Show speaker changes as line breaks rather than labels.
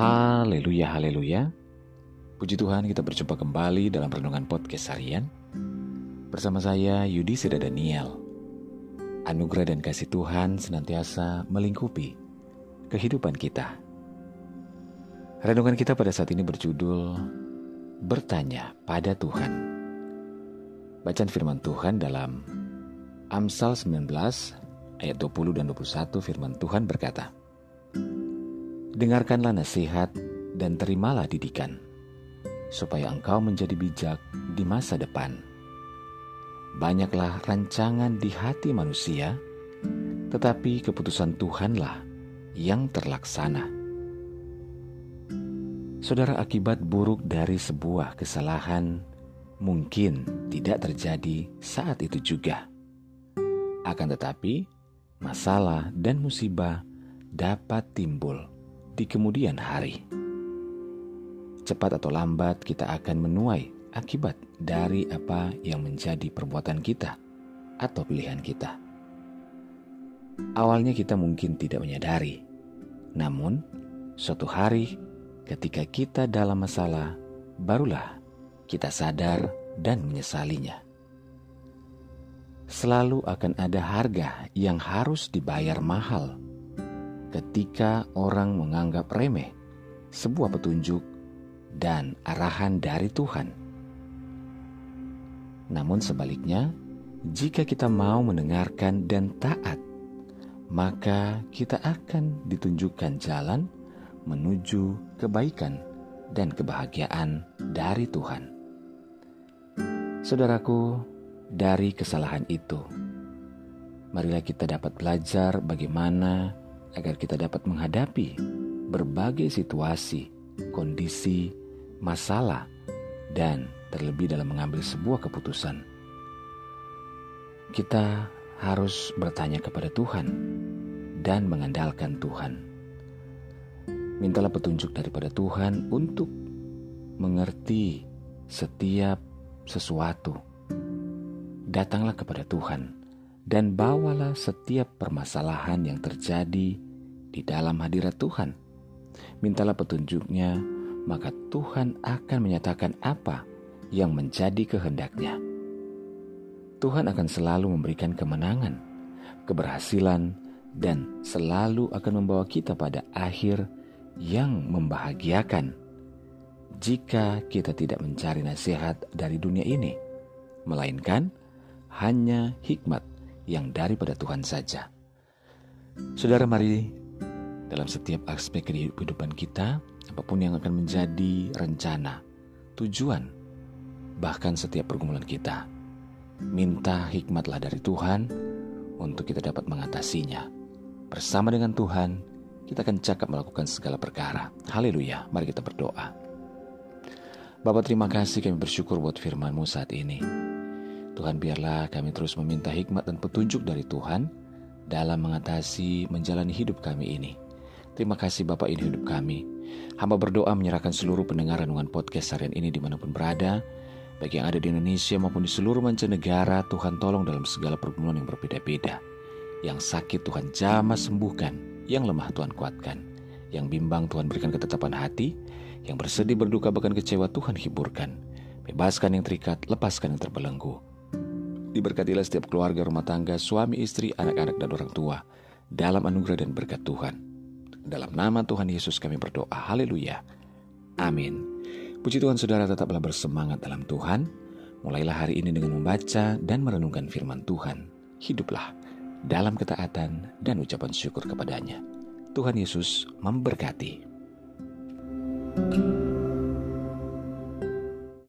Haleluya, haleluya. Puji Tuhan kita berjumpa kembali dalam Renungan Podcast Harian. Bersama saya Yudi Seda Daniel. Anugerah dan kasih Tuhan senantiasa melingkupi kehidupan kita. Renungan kita pada saat ini berjudul Bertanya pada Tuhan. Bacaan firman Tuhan dalam Amsal 19 ayat 20 dan 21 firman Tuhan berkata, Dengarkanlah nasihat dan terimalah didikan, supaya engkau menjadi bijak di masa depan. Banyaklah rancangan di hati manusia, tetapi keputusan Tuhanlah yang terlaksana. Saudara, akibat buruk dari sebuah kesalahan mungkin tidak terjadi saat itu juga. Akan tetapi, masalah dan musibah dapat timbul di kemudian hari. Cepat atau lambat kita akan menuai akibat dari apa yang menjadi perbuatan kita atau pilihan kita. Awalnya kita mungkin tidak menyadari, namun suatu hari ketika kita dalam masalah, barulah kita sadar dan menyesalinya. Selalu akan ada harga yang harus dibayar mahal ketika orang menganggap remeh sebuah petunjuk dan arahan dari Tuhan. Namun sebaliknya, jika kita mau mendengarkan dan taat, maka kita akan ditunjukkan jalan menuju kebaikan dan kebahagiaan dari Tuhan. Saudaraku, dari kesalahan itu, marilah kita dapat belajar bagaimana agar kita dapat menghadapi berbagai situasi, kondisi, masalah, dan terlebih dalam mengambil sebuah keputusan. Kita harus bertanya kepada Tuhan dan mengandalkan Tuhan. Mintalah petunjuk daripada Tuhan untuk mengerti setiap sesuatu. Datanglah kepada Tuhan dan bawalah setiap permasalahan yang terjadi di dalam hadirat Tuhan. Mintalah petunjuknya, maka Tuhan akan menyatakan apa yang menjadi kehendaknya. Tuhan akan selalu memberikan kemenangan, keberhasilan, dan selalu akan membawa kita pada akhir yang membahagiakan jika kita tidak mencari nasihat dari dunia ini, melainkan hanya hikmat yang daripada Tuhan saja. Saudara, mari dalam setiap aspek kehidupan kita, apa pun yang akan menjadi rencana, tujuan, bahkan setiap pergumulan kita, minta hikmatlah dari Tuhan untuk kita dapat mengatasinya. Bersama dengan Tuhan, kita akan cakap melakukan segala perkara. Haleluya, mari kita berdoa. Bapak terima kasih kami bersyukur buat firman-Mu saat ini. Tuhan biarlah kami terus meminta hikmat dan petunjuk dari Tuhan dalam mengatasi menjalani hidup kami ini. Terima kasih Bapak ini hidup kami. Hamba berdoa menyerahkan seluruh pendengar renungan podcast harian ini di mana pun berada, baik yang ada di Indonesia maupun di seluruh mancanegara, Tuhan tolong dalam segala pergumulan yang berbeda-beda. Yang sakit Tuhan jamah sembuhkan, yang lemah Tuhan kuatkan, yang bimbang Tuhan berikan ketetapan hati, yang bersedih berduka bahkan kecewa Tuhan hiburkan. Bebaskan yang terikat, lepaskan yang terbelenggu. Diberkatilah setiap keluarga rumah tangga, suami, istri, anak-anak, dan orang tua dalam anugerah dan berkat Tuhan. Dalam nama Tuhan Yesus kami berdoa. Haleluya. Amin. Puji Tuhan saudara tetaplah bersemangat dalam Tuhan. Mulailah hari ini dengan membaca dan merenungkan firman Tuhan. Hiduplah dalam ketaatan dan ucapan syukur kepadanya. Tuhan Yesus memberkati. thank you